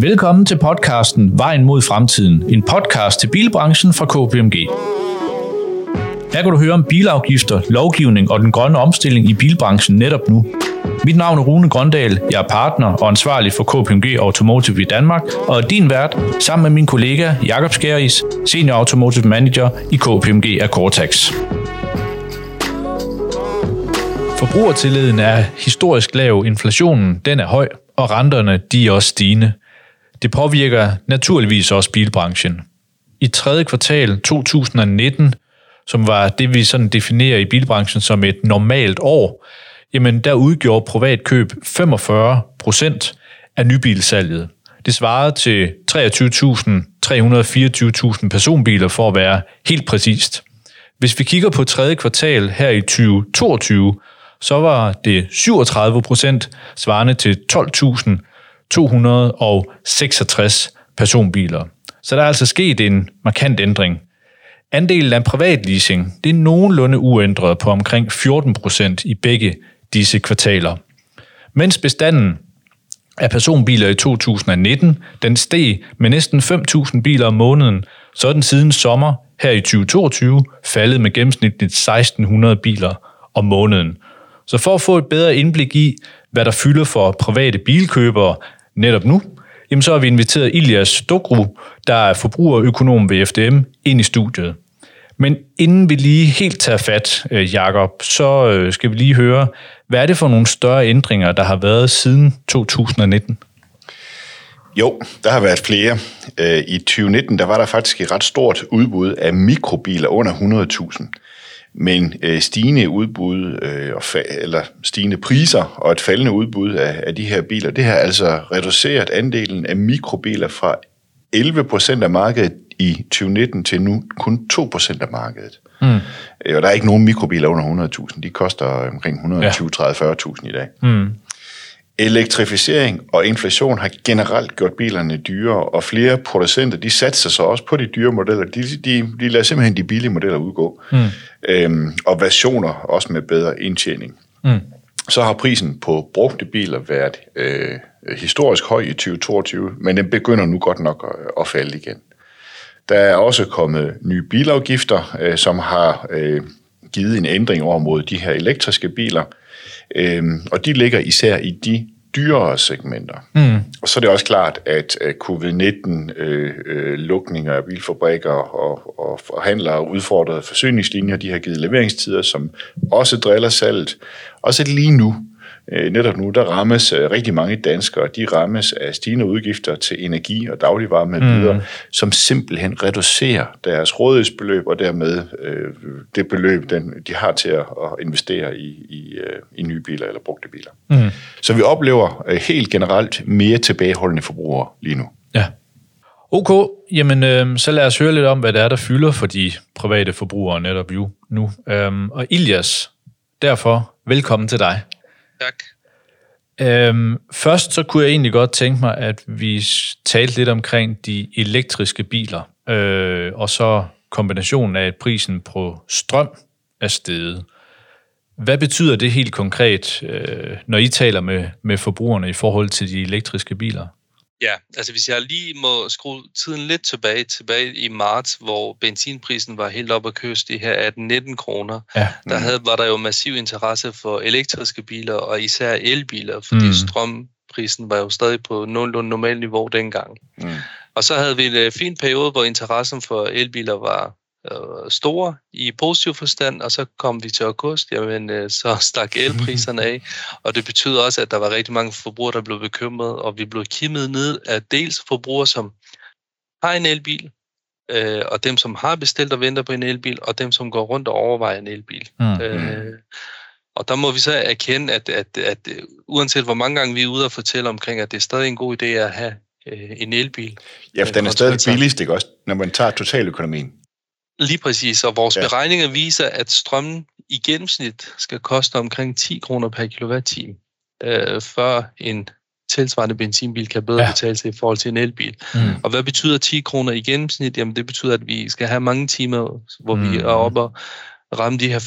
Velkommen til podcasten Vejen mod fremtiden, en podcast til bilbranchen fra KPMG. Her kan du høre om bilafgifter, lovgivning og den grønne omstilling i bilbranchen netop nu. Mit navn er Rune Grøndal, jeg er partner og ansvarlig for KPMG Automotive i Danmark, og er din vært sammen med min kollega Jakob Skæris, Senior Automotive Manager i KPMG af Cortex. Forbrugertilliden er historisk lav, inflationen den er høj, og renterne de er også stigende. Det påvirker naturligvis også bilbranchen. I tredje kvartal 2019, som var det, vi sådan definerer i bilbranchen som et normalt år, jamen der udgjorde privatkøb 45 procent af nybilsalget. Det svarede til 23.324.000 personbiler for at være helt præcist. Hvis vi kigger på tredje kvartal her i 2022, så var det 37 procent, svarende til 266 personbiler. Så der er altså sket en markant ændring. Andelen af privatleasing det er nogenlunde uændret på omkring 14 procent i begge disse kvartaler. Mens bestanden af personbiler i 2019, den steg med næsten 5.000 biler om måneden, så er den siden sommer her i 2022 faldet med gennemsnitligt 1.600 biler om måneden. Så for at få et bedre indblik i, hvad der fylder for private bilkøbere netop nu, jamen så har vi inviteret Ilias Dogru, der er forbrugerøkonom ved FDM, ind i studiet. Men inden vi lige helt tager fat, øh, Jakob, så øh, skal vi lige høre, hvad er det for nogle større ændringer, der har været siden 2019? Jo, der har været flere. Øh, I 2019 der var der faktisk et ret stort udbud af mikrobiler under 100.000 men øh, stigende udbud øh, og fa- eller stigende priser og et faldende udbud af, af de her biler, det har altså reduceret andelen af mikrobiler fra 11 procent af markedet i 2019 til nu kun 2 procent af markedet. Mm. Øh, og der er ikke nogen mikrobiler under 100.000. De koster omkring 120, ja. 30, 40.000 i dag. Mm. Elektrificering og inflation har generelt gjort bilerne dyrere, og flere producenter de satser så også på de dyre modeller. De, de, de lader simpelthen de billige modeller udgå. Mm. Øhm, og versioner også med bedre indtjening. Mm. Så har prisen på brugte biler været øh, historisk høj i 2022, men den begynder nu godt nok at, at falde igen. Der er også kommet nye bilafgifter, øh, som har øh, givet en ændring over mod de her elektriske biler. Øhm, og de ligger især i de dyrere segmenter. Mm. Og så er det også klart, at covid-19-lukninger øh, øh, af bilfabrikker og, og forhandlere udfordrede forsyningslinjer, de har givet leveringstider, som også driller salget. Og så lige nu, netop nu, der rammes øh, rigtig mange danskere, de rammes af stigende udgifter til energi og dagligvarer med videre, mm. som simpelthen reducerer deres rådighedsbeløb og dermed øh, det beløb, den, de har til at, at investere i, i, øh, i nye biler eller brugte biler. Mm. Så vi oplever øh, helt generelt mere tilbageholdende forbrugere lige nu. Ja. Ok, jamen øh, så lad os høre lidt om, hvad det er, der fylder for de private forbrugere netop jo nu. Øhm, og Ilias, derfor velkommen til dig. Tak. Øhm, først så kunne jeg egentlig godt tænke mig, at vi talte lidt omkring de elektriske biler, øh, og så kombinationen af, at prisen på strøm er steget. Hvad betyder det helt konkret, øh, når I taler med, med forbrugerne i forhold til de elektriske biler? Ja, altså hvis jeg lige må skrue tiden lidt tilbage, tilbage i marts, hvor benzinprisen var helt op at kyst de her 18-19 kroner, ja. der havde, var der jo massiv interesse for elektriske biler, og især elbiler, fordi mm. strømprisen var jo stadig på nogenlunde normalt niveau dengang. Mm. Og så havde vi en øh, fin periode, hvor interessen for elbiler var øh, store i positiv forstand, og så kom vi til august, jamen øh, så stak elpriserne af, og det betyder også, at der var rigtig mange forbrugere, der blev bekymret, og vi blev kimmet ned af dels forbrugere, som har en elbil, øh, og dem, som har bestilt og venter på en elbil, og dem, som går rundt og overvejer en elbil. Mm. Øh, og der må vi så erkende, at, at, at, at uanset hvor mange gange vi er ude og fortælle omkring, at det er stadig en god idé at have øh, en elbil. Ja, for den er stadig billigst, ikke også, når man tager totaløkonomien. Lige præcis, og vores ja. beregninger viser, at strømmen i gennemsnit skal koste omkring 10 kroner per kilowatt-time, øh, før en tilsvarende benzinbil kan bedre ja. betale sig i forhold til en elbil. Mm. Og hvad betyder 10 kroner i gennemsnit? Jamen det betyder, at vi skal have mange timer, hvor mm. vi er oppe og ramme de her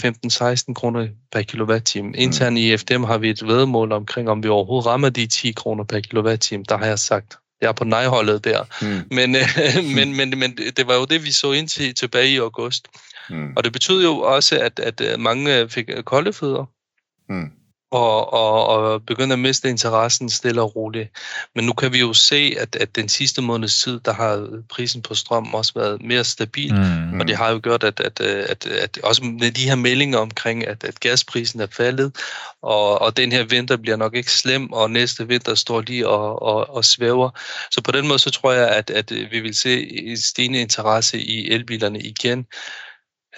15-16 kroner per kilowatt-time. Mm. Internt i FDM har vi et vedmål omkring, om vi overhovedet rammer de 10 kroner per kilowatt-time. Der har jeg sagt jeg er på nej-holdet der. Mm. Men, øh, men, men, men det var jo det, vi så ind til tilbage i august. Mm. Og det betød jo også, at, at mange fik kolde fødder. Mm og, og, og begynder at miste interessen stille og roligt. Men nu kan vi jo se, at, at den sidste måneds tid, der har prisen på strøm også været mere stabil, mm. og det har jo gjort, at, at, at, at også med de her meldinger omkring, at, at gasprisen er faldet, og, og den her vinter bliver nok ikke slem, og næste vinter står lige og, og, og svæver. Så på den måde, så tror jeg, at, at vi vil se en stigende interesse i elbilerne igen.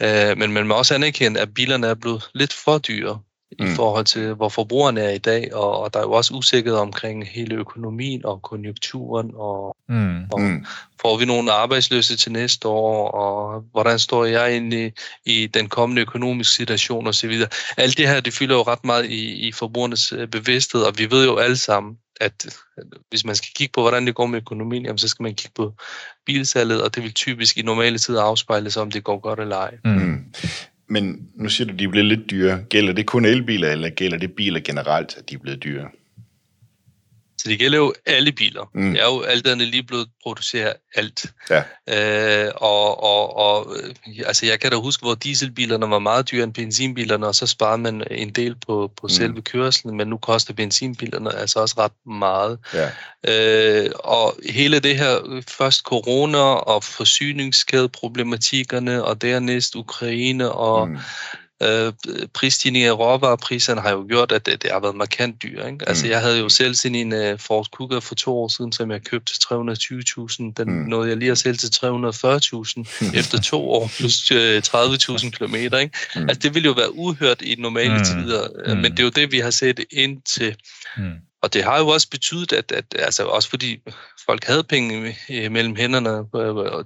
Uh, men man må også anerkende, at bilerne er blevet lidt for dyre mm. i forhold til, hvor forbrugerne er i dag, og, og der er jo også usikkerhed omkring hele økonomien og konjunkturen, og, mm. og mm. får vi nogle arbejdsløse til næste år, og hvordan står jeg egentlig i den kommende økonomiske situation osv. Alt det her, det fylder jo ret meget i, i forbrugernes øh, bevidsthed, og vi ved jo alle sammen, at hvis man skal kigge på, hvordan det går med økonomien, jamen, så skal man kigge på bilsalget, og det vil typisk i normale tider afspejle sig, om det går godt eller ej. Mm. Men nu siger du, at de er blevet lidt dyre. Gælder det kun elbiler, eller gælder det biler generelt, at de er blevet dyre? Så det gælder jo alle biler. Mm. Det er jo alt andet lige blevet produceret alt. Ja. Øh, og, og, og altså jeg kan da huske, hvor dieselbilerne var meget dyre end benzinbilerne, og så sparede man en del på, på mm. selve kørslen, men nu koster benzinbilerne altså også ret meget. Ja. Øh, og hele det her, først corona og forsyningskædeproblematikkerne, og dernæst Ukraine og mm Øh, prisstigningen af råvarepriserne har jo gjort, at det, det har været markant dyrt. Ikke? Altså, mm. jeg havde jo selv sådan en uh, Ford Kuga for to år siden, som jeg købte til 320.000. Den mm. nåede jeg lige at sælge til 340.000 efter to år, plus uh, øh, 30.000 km. Ikke? Mm. Altså, det ville jo være uhørt i normale mm. tider, mm. men det er jo det, vi har set ind til. Mm. Og det har jo også betydet, at, at altså også fordi folk havde penge mellem hænderne,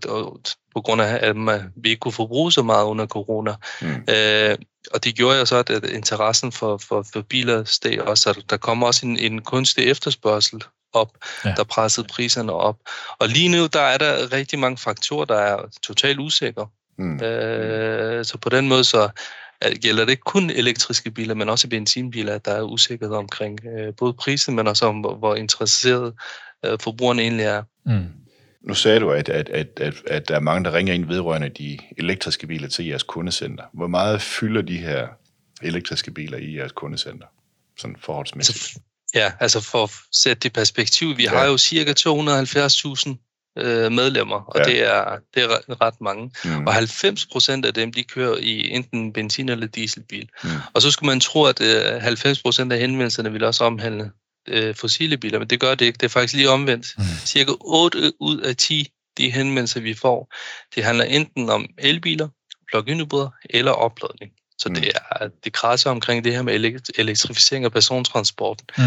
og på grund af, at man, vi ikke kunne forbruge så meget under corona. Mm. Øh, og det gjorde jo så, at, interessen for, for, for biler steg også, at der kom også en, en kunstig efterspørgsel op, ja. der pressede priserne op. Og lige nu, der er der rigtig mange faktorer, der er totalt usikre. Mm. Øh, så på den måde, så gælder det ikke kun elektriske biler, men også benzinbiler, der er usikkerhed omkring øh, både prisen, men også om, hvor, hvor interesseret øh, forbrugerne egentlig er. Mm. Nu sagde du, at, at, at, at, at der er mange, der ringer ind vedrørende de elektriske biler til jeres kundecenter. Hvor meget fylder de her elektriske biler i jeres kundecenter, sådan forholdsmæssigt? Altså, ja, altså for at sætte det i perspektiv, vi ja. har jo cirka 270.000 øh, medlemmer, og ja. det, er, det er ret mange. Mm. Og 90 procent af dem, de kører i enten benzin- eller dieselbil. Mm. Og så skulle man tro, at øh, 90 procent af henvendelserne ville også omhandle øh, fossile biler, men det gør det ikke. Det er faktisk lige omvendt. Mm. Cirka 8 ud af 10 de henvendelser, vi får, det handler enten om elbiler, plug-in hybrider eller opladning. Så mm. det er det krasser omkring det her med elektrificering af persontransporten. Mm.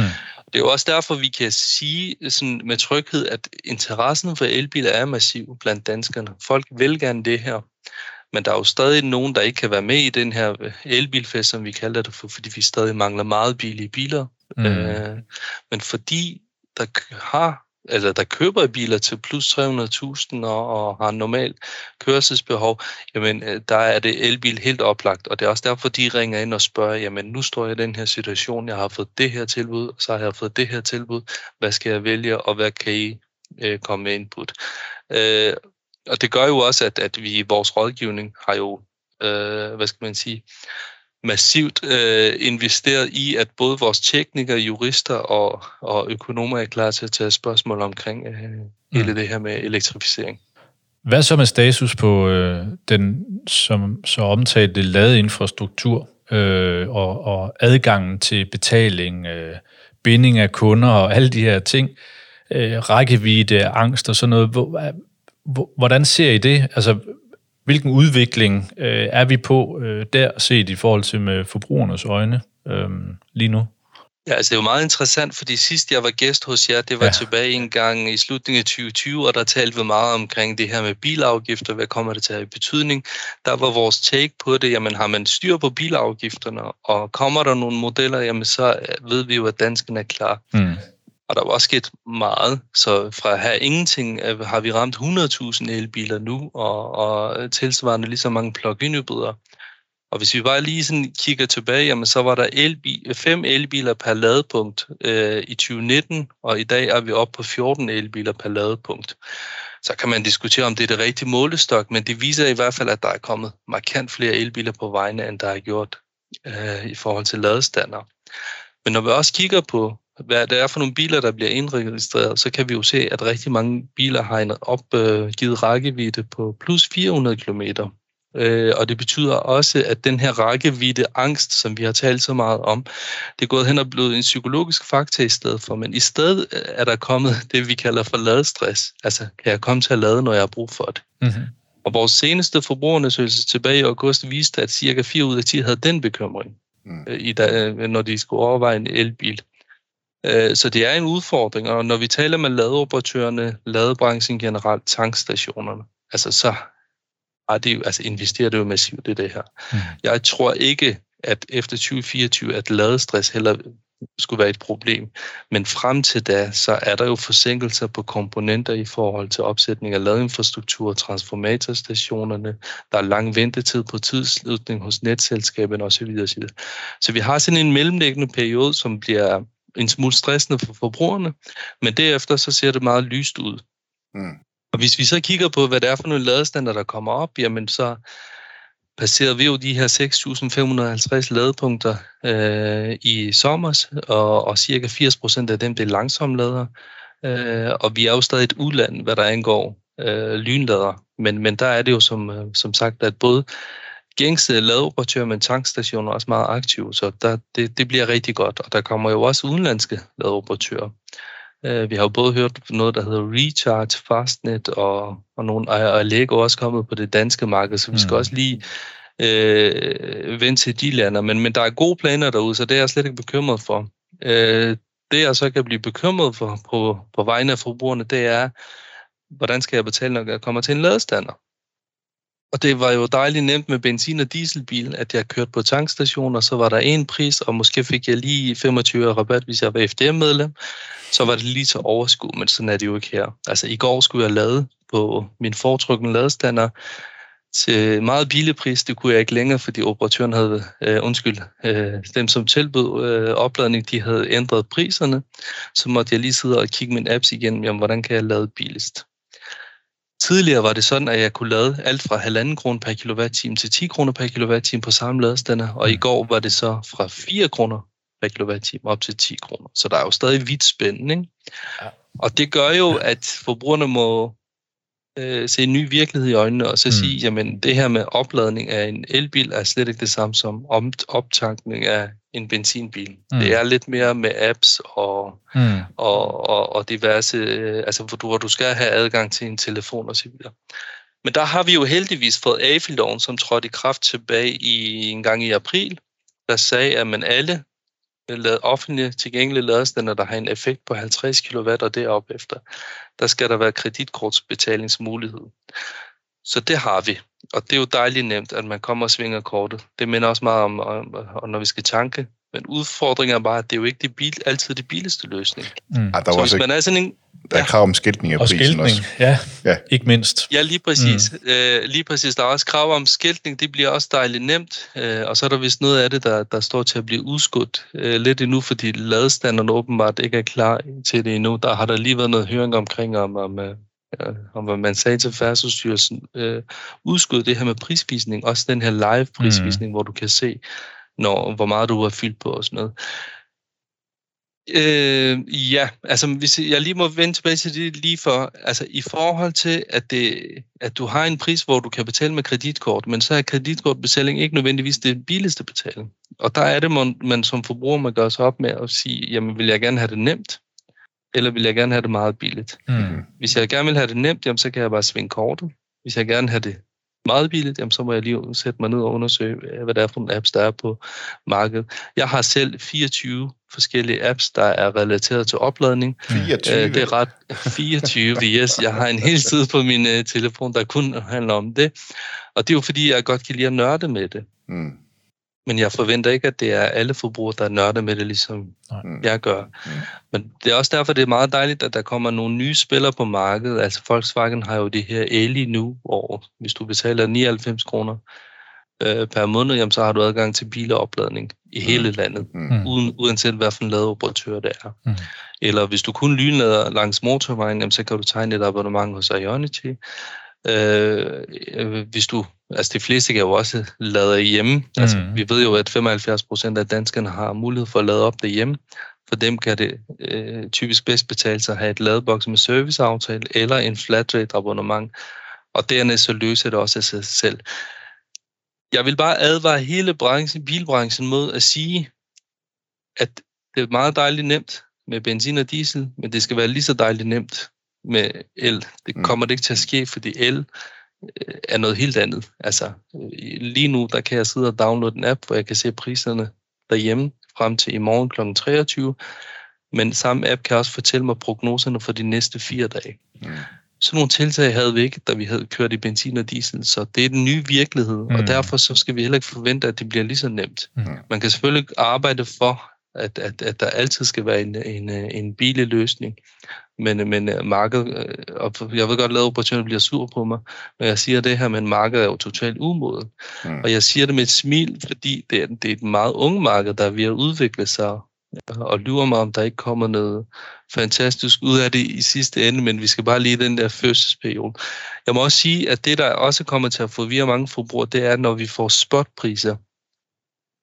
Det er jo også derfor, vi kan sige sådan med tryghed, at interessen for elbiler er massiv blandt danskerne. Folk vil gerne det her. Men der er jo stadig nogen, der ikke kan være med i den her elbilfest, som vi kalder det, for, fordi vi stadig mangler meget billige biler. Mm. Øh, men fordi der har eller der køber biler til plus 300.000 og, og har normal kørselsbehov, jamen øh, der er det elbil helt oplagt, og det er også derfor, de ringer ind og spørger, jamen nu står jeg i den her situation, jeg har fået det her tilbud, så har jeg fået det her tilbud, hvad skal jeg vælge, og hvad kan I øh, komme med input? Øh, og det gør jo også, at, at vi i vores rådgivning har jo, øh, hvad skal man sige, massivt øh, investeret i, at både vores teknikere, jurister og, og økonomer er klar til at tage spørgsmål omkring øh, hele mm. det her med elektrificering. Hvad så med status på øh, den som så omtalte ladeinfrastruktur øh, og, og adgangen til betaling, øh, binding af kunder og alle de her ting, øh, rækkevidde, angst og sådan noget. Hvordan ser I det? Altså, hvilken udvikling øh, er vi på øh, der set i forhold til med forbrugernes øjne øh, lige nu? Ja, altså det er jo meget interessant, fordi sidst jeg var gæst hos jer, det var ja. tilbage en gang i slutningen af 2020, og der talte vi meget omkring det her med bilafgifter, hvad kommer det til at have i betydning. Der var vores take på det, jamen har man styr på bilafgifterne, og kommer der nogle modeller, jamen så ved vi jo, at danskerne er klar. Mm. Og der var også sket meget, så fra her ingenting øh, har vi ramt 100.000 elbiler nu, og, og tilsvarende lige så mange plug-in hybrider. Og hvis vi bare lige sådan kigger tilbage, jamen, så var der elbil, fem elbiler per ladepunkt øh, i 2019, og i dag er vi oppe på 14 elbiler per ladepunkt. Så kan man diskutere, om det er det rigtige målestok, men det viser i hvert fald, at der er kommet markant flere elbiler på vejene, end der er gjort øh, i forhold til ladestander. Men når vi også kigger på, hvad det er for nogle biler, der bliver indregistreret, så kan vi jo se, at rigtig mange biler har en opgivet rækkevidde på plus 400 km. Øh, og det betyder også, at den her rækkevidde angst, som vi har talt så meget om, det er gået hen og blevet en psykologisk faktor i stedet for. Men i stedet er der kommet det, vi kalder for ladestress. Altså, kan jeg komme til at lade, når jeg har brug for det? Mm-hmm. Og vores seneste forbrugerundersøgelse tilbage i august viste, at cirka 4 ud af 10 havde den bekymring, mm. Øh, i da, når de skulle overveje en elbil. Øh, så det er en udfordring, og når vi taler med ladeoperatørerne, ladebranchen generelt, tankstationerne, altså så har de, altså investerer det jo massivt i det her. Mm. Jeg tror ikke, at efter 2024, at ladestress heller skulle være et problem. Men frem til da, så er der jo forsinkelser på komponenter i forhold til opsætning af ladeinfrastruktur, transformatorstationerne, der er lang ventetid på tidsslutning hos netselskaberne osv. osv. Så vi har sådan en mellemliggende periode, som bliver en smule stressende for forbrugerne, men derefter så ser det meget lyst ud. Mm. Og hvis vi så kigger på, hvad det er for nogle ladestander, der kommer op, jamen så passerede vi jo de her 6.550 ladepunkter øh, i sommer, og, og cirka 80 procent af dem det er langsomme lader. Øh, og vi er jo stadig et udland, hvad der angår øh, lynlader. Men, men der er det jo som, øh, som sagt, at både gængse ladeoperatører, men tankstationer er også meget aktive, så der, det, det bliver rigtig godt. Og der kommer jo også udenlandske ladeoperatører. Øh, vi har jo både hørt noget, der hedder Recharge, Fastnet, og, og, nogle, og Lego også kommet på det danske marked, så vi skal mm. også lige øh, vende til de lander. Men, men der er gode planer derude, så det er jeg slet ikke bekymret for. Øh, det jeg så kan blive bekymret for på, på vegne af forbrugerne, det er, hvordan skal jeg betale, når jeg kommer til en ladestander? Og det var jo dejligt nemt med benzin- og dieselbil, at jeg kørte på tankstation, og så var der en pris, og måske fik jeg lige 25 rabat, hvis jeg var FDM-medlem. Så var det lige til overskud, men sådan er det jo ikke her. Altså i går skulle jeg lade på min foretrukne ladestander til meget billig pris. Det kunne jeg ikke længere, fordi operatøren havde, øh, undskyld, øh, dem som tilbød øh, opladning, de havde ændret priserne. Så måtte jeg lige sidde og kigge min apps igennem, jamen, hvordan kan jeg lade billigst. Tidligere var det sådan, at jeg kunne lade alt fra 1,5 kroner per kilowatt-time til 10 kroner per kilowatt-time på samme ladestander, og i mm. går var det så fra 4 kroner per kilowatt-time op til 10 kroner. Så der er jo stadig vidt spændende. Ja. Og det gør jo, at forbrugerne må øh, se en ny virkelighed i øjnene, og så mm. sige, jamen det her med opladning af en elbil er slet ikke det samme som optankning af en benzinbil. Mm. Det er lidt mere med apps og, mm. og, og, og diverse, øh, altså hvor du, hvor du skal have adgang til en telefon osv. Men der har vi jo heldigvis fået AFI-loven, som trådte i kraft tilbage i en gang i april, der sagde, at man alle offentligt tilgængelige ladestander, der har en effekt på 50 kW og derop efter, der skal der være kreditkortsbetalingsmulighed. Så det har vi. Og det er jo dejligt nemt, at man kommer og svinger kortet. Det minder også meget om, om, om når vi skal tanke. Men udfordringen er bare, at det er jo ikke det bil, altid det billigste løsning. Mm. Ah, der så hvis man er sådan en... Der er ja. krav om skiltning af og prisen skiltning, også. Ja, ja, ikke mindst. Ja, lige præcis. Mm. Øh, lige præcis. Der er også krav om skiltning, det bliver også dejligt nemt. Øh, og så er der vist noget af det, der, der står til at blive udskudt øh, lidt endnu, fordi ladestanderne åbenbart ikke er klar til det endnu. Der har der lige været noget høring omkring, om, om øh, om hvad man sagde til Færdselsstyrelsen, øh, udskud det her med prisvisning, også den her live prisvisning, mm. hvor du kan se, når, hvor meget du har fyldt på og sådan noget. Øh, ja, altså hvis jeg lige må vende tilbage til det lige for, altså i forhold til, at, det, at du har en pris, hvor du kan betale med kreditkort, men så er kreditkortbetaling ikke nødvendigvis det billigste betaling. Og der er det, man, man som forbruger man gør sig op med at sige, jamen vil jeg gerne have det nemt, eller vil jeg gerne have det meget billigt? Mm. Hvis jeg gerne vil have det nemt, jamen, så kan jeg bare svinge kortet. Hvis jeg gerne have det meget billigt, jamen, så må jeg lige sætte mig ned og undersøge, hvad det er for nogle apps, der er på markedet. Jeg har selv 24 forskellige apps, der er relateret til opladning. 24? Øh, det er ret 24, yes. Jeg har en hel side på min uh, telefon, der kun handler om det. Og det er jo fordi, jeg godt kan lide at nørde med det. Mm. Men jeg forventer ikke, at det er alle forbrugere, der nørder med det, ligesom Nej. jeg gør. Mm. Men det er også derfor, det er meget dejligt, at der kommer nogle nye spillere på markedet. Altså Volkswagen har jo det her Eli nu, hvor hvis du betaler 99 kroner øh, per måned, jamen, så har du adgang til bilopladning i hele mm. landet, mm. uden, uanset hvad for en ladeoperatør det er. Mm. Eller hvis du kun lynlader langs motorvejen, jamen, så kan du tegne et abonnement hos Ionity. Øh, øh, hvis du, altså de fleste kan jo også lade hjemme. Mm. Altså, vi ved jo, at 75 procent af danskerne har mulighed for at lade op derhjemme. For dem kan det øh, typisk bedst betale sig at have et ladeboks med serviceaftale eller en flat rate abonnement. Og dernæst så løser det også af sig selv. Jeg vil bare advare hele branchen, bilbranchen mod at sige, at det er meget dejligt nemt med benzin og diesel, men det skal være lige så dejligt nemt med el. Det mm. kommer det ikke til at ske, fordi el øh, er noget helt andet. Altså, lige nu, der kan jeg sidde og downloade en app, hvor jeg kan se priserne derhjemme frem til i morgen kl. 23, men samme app kan også fortælle mig prognoserne for de næste fire dage. Mm. Sådan nogle tiltag havde vi ikke, da vi havde kørt i benzin og diesel, så det er den nye virkelighed, mm. og derfor så skal vi heller ikke forvente, at det bliver lige så nemt. Mm. Man kan selvfølgelig arbejde for, at, at, at der altid skal være en, en, en bileløsning, men, men øh, markedet, øh, og jeg ved godt, at operatøren bliver sur på mig, når jeg siger det her, men markedet er jo totalt umoden. Mm. Og jeg siger det med et smil, fordi det er, det er et meget unge marked, der er ved at udvikle sig, og lyver mig, om der ikke kommer noget fantastisk ud af det i sidste ende, men vi skal bare lige den der fødselsperiode. Jeg må også sige, at det, der også kommer til at forvirre mange forbrugere, det er, når vi får spotpriser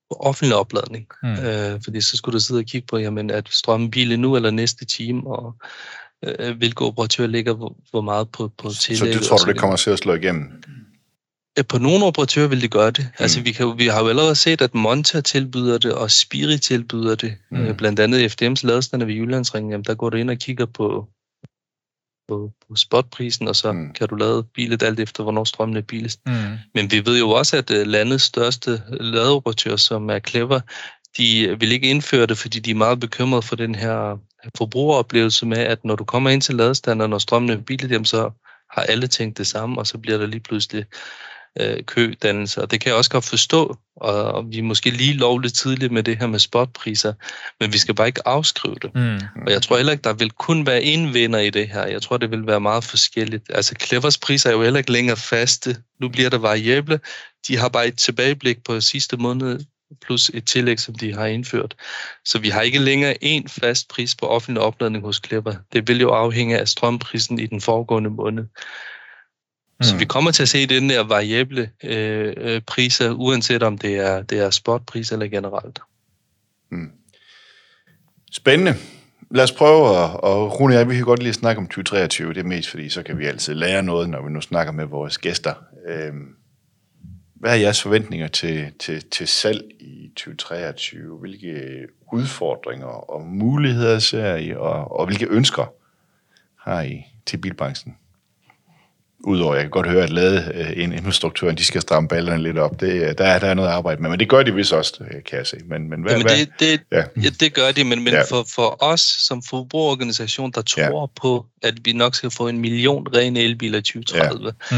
på offentlig opladning. Mm. Øh, fordi så skulle du sidde og kigge på, jamen, at strømmen bilen nu eller næste time, og øh, hvilke operatører ligger hvor, hvor meget på, på tillæg. Så det tror du, det kommer til at slå igennem? På nogle operatører vil det gøre det. Mm. Altså, vi, kan, vi har jo allerede set, at Monta tilbyder det, og Spirit tilbyder det. Mm. Øh, blandt andet FDM's ladestander ved Jyllandsringen, jamen, der går du ind og kigger på, på, på spotprisen, og så mm. kan du lade bilet alt efter, hvornår strømmen er billigst. Mm. Men vi ved jo også, at øh, landets største ladeoperatør, som er Clever, de vil ikke indføre det, fordi de er meget bekymrede for den her forbrugeroplevelse med, at når du kommer ind til ladestanderen, når strømmen er billigt, jamen så har alle tænkt det samme, og så bliver der lige pludselig øh, kødannelse. Og det kan jeg også godt forstå, og, og vi er måske lige lovligt tidligt med det her med spotpriser, men vi skal bare ikke afskrive det. Mm. Og jeg tror heller ikke, der vil kun være en vinder i det her. Jeg tror, det vil være meget forskelligt. Altså Clevers priser er jo heller ikke længere faste. Nu bliver der variable. De har bare et tilbageblik på sidste måned, plus et tillæg, som de har indført. Så vi har ikke længere en fast pris på offentlig opladning hos Clever. Det vil jo afhænge af strømprisen i den foregående måned. Mm. Så vi kommer til at se den der variable øh, øh, priser, uanset om det er, det er spotpris eller generelt. Mm. Spændende. Lad os prøve, at, og Rune og jeg, vi kan godt lige snakke om 2023, det er mest fordi, så kan vi altid lære noget, når vi nu snakker med vores gæster. Øhm, hvad er jeres forventninger til, til, til salg i 2023? Hvilke udfordringer og muligheder ser I, og, og hvilke ønsker har I til bilbranchen? Udover, jeg kan godt høre, at lade øh, en infrastrukturen, de skal stramme ballerne lidt op. Det, øh, der, er, der er noget arbejde med, men det gør de vist også, øh, kan jeg se. Men, men hvad, Jamen det, det, ja. ja. det gør de, men, men ja. for, for os som forbrugerorganisation, der tror ja. på, at vi nok skal få en million rene elbiler i 2030, ja. mm.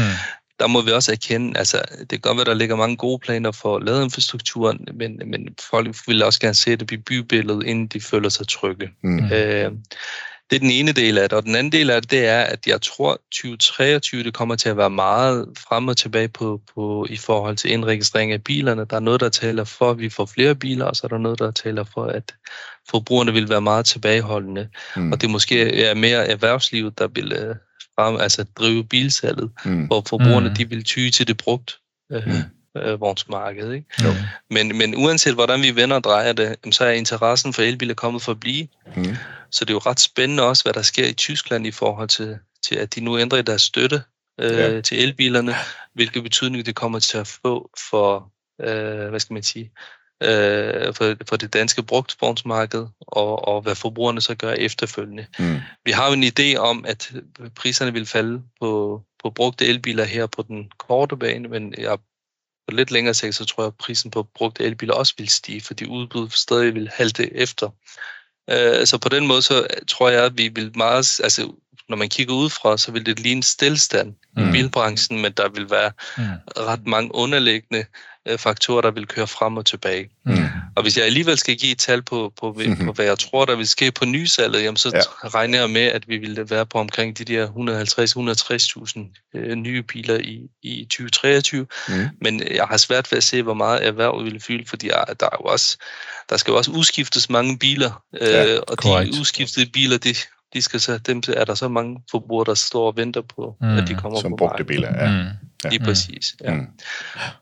Der må vi også erkende, altså det kan godt være, der ligger mange gode planer for ladeinfrastrukturen, men, men folk vil også gerne se det i bybilledet, inden de føler sig trygge. Mm. Øh, det er den ene del af det. Og den anden del af det, det er, at jeg tror, 2023 det kommer til at være meget frem og tilbage på, på, i forhold til indregistrering af bilerne. Der er noget, der taler for, at vi får flere biler, og så er der noget, der taler for, at forbrugerne vil være meget tilbageholdende. Mm. Og det måske er mere erhvervslivet, der vil øh, frem, altså drive bilsalget, mm. hvor forbrugerne mm. de vil tyge til det brugt. Øh, mm øh, vognsmarked. Ikke? Jo. Men, men uanset hvordan vi vender og drejer det, så er interessen for elbiler kommet for at blive. Mm. Så det er jo ret spændende også, hvad der sker i Tyskland i forhold til, til at de nu ændrer deres støtte øh, ja. til elbilerne, hvilke betydning det kommer til at få for, øh, hvad skal man sige, øh, for, for det danske brugtvognsmarked, og, og hvad forbrugerne så gør efterfølgende. Mm. Vi har jo en idé om, at priserne vil falde på, på brugte elbiler her på den korte bane, men jeg på lidt længere sigt, så tror jeg, at prisen på brugte elbiler også vil stige, fordi udbuddet stadig vil halte efter. Øh, så på den måde, så tror jeg, at vi vil meget, altså når man kigger udefra, så vil det ligne stillstand mm. i bilbranchen, men der vil være mm. ret mange underliggende faktorer, der vil køre frem og tilbage. Mm. Og hvis jeg alligevel skal give et tal på, på, på, mm-hmm. på hvad jeg tror, der vil ske på nysalget, jamen så ja. regner jeg med, at vi vil være på omkring de der 150-160.000 øh, nye biler i, i 2023. Mm. Men jeg har svært ved at se, hvor meget erhverv vil fylde, fordi der, der, er jo også, der skal jo også udskiftes mange biler, øh, ja, og correct. de udskiftede biler, de, de skal så, dem er der så mange forbrugere, der står og venter på, mm. at de kommer Som på brugte biler, ja. Mm. Ja. Lige præcis, ja. Mm.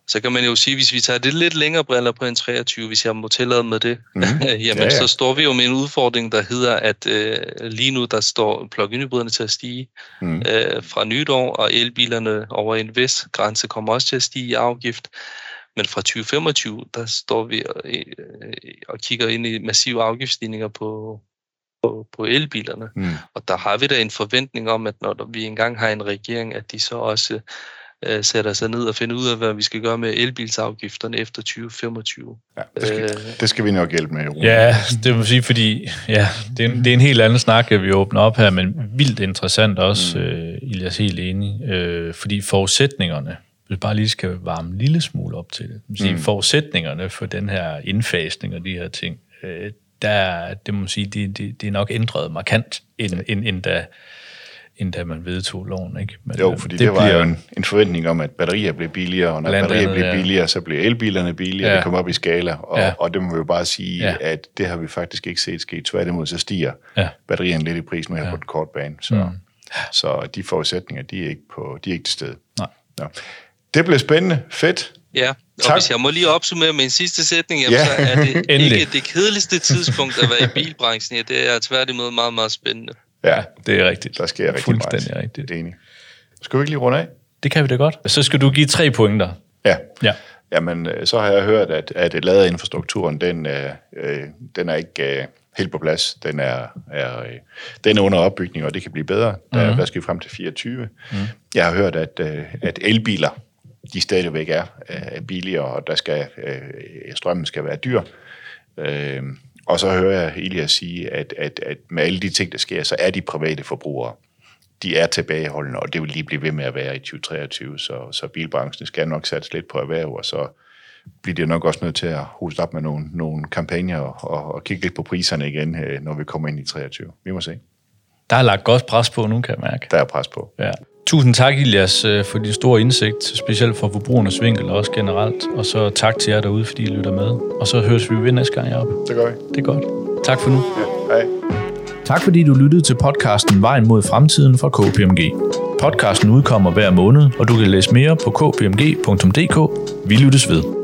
Så kan man jo sige, hvis vi tager det lidt længere briller på en 23, hvis jeg må tillade med det, mm. jamen ja, ja. så står vi jo med en udfordring, der hedder, at øh, lige nu der står plug-in hybriderne til at stige mm. øh, fra nytår, og elbilerne over en vis grænse kommer også til at stige i afgift. Men fra 2025, der står vi øh, og kigger ind i massive afgiftsstigninger på, på, på elbilerne. Mm. Og der har vi da en forventning om, at når vi engang har en regering, at de så også øh, sætter sig ned og finder ud af, hvad vi skal gøre med elbilsafgifterne efter 2025. Ja, det skal, øh, det skal vi nok hjælpe med. Rune. Ja, det må sige, fordi ja, det, er en, det er en helt anden snak, at vi åbner op her, men vildt interessant også, mm. øh, Ilias, helt enig, øh, fordi forudsætningerne, hvis bare lige skal varme en lille smule op til det, sige, mm. forudsætningerne for den her indfasning og de her ting, øh, der, det må man sige, det, det, det er nok ændret markant, end, end, end da end da man vedtog loven. Ikke? Men, jo, fordi det, det var jo en, en forventning om, at batterier blev billigere, og når batterier andet, blev billigere, ja. så blev elbilerne billigere, ja. det kom op i skala, og, ja. og det må vi jo bare sige, ja. at det har vi faktisk ikke set ske. Tværtimod, så stiger ja. batterierne lidt i pris nu her ja. på den korte bane. Så, mm. så de forudsætninger, de er ikke, på, de er ikke til stede. Nej. Ja. Det blev spændende. Fedt. Ja, og tak. hvis jeg må lige opsummere med en sidste sætning, jamen, ja. så er det ikke det kedeligste tidspunkt at være i bilbranchen. Ja, det er tværtimod meget, meget spændende. Ja, det er rigtigt. Der sker rigtig Fuldstændig meget. rigtigt. Det er enig. Skal vi ikke lige runde af? Det kan vi da godt. Så skal du give tre pointer. Ja. ja. Jamen, øh, så har jeg hørt, at, at ladeinfrastrukturen, den, øh, øh, den er ikke øh, helt på plads. Den er, er, øh, den er under opbygning, og det kan blive bedre. Der, mm-hmm. der skal vi frem til 24. Mm. Jeg har hørt, at, øh, at elbiler, de stadigvæk er øh, billigere, og der skal, øh, strømmen skal være dyr. Øh, og så hører jeg Elias sige, at, at, at med alle de ting, der sker, så er de private forbrugere, de er tilbageholdende, og det vil lige blive ved med at være i 2023, så, så bilbranchen skal nok sætte lidt på erhverv, og så bliver de nok også nødt til at hoste op med nogle, nogle kampagner og, og, og kigge lidt på priserne igen, øh, når vi kommer ind i 23. Vi må se. Der er lagt godt pres på nu, kan jeg mærke. Der er pres på. Ja. Tusind tak, Ilias, øh, for din store indsigt, specielt for forbrugernes vinkel og også generelt. Og så tak til jer derude, fordi I lytter med. Og så høres vi ved næste gang, Jacob. Det gør vi. Det er godt. Tak for nu. Ja, hej. Tak fordi du lyttede til podcasten Vejen mod fremtiden fra KPMG. Podcasten udkommer hver måned, og du kan læse mere på kpmg.dk. Vi lyttes ved.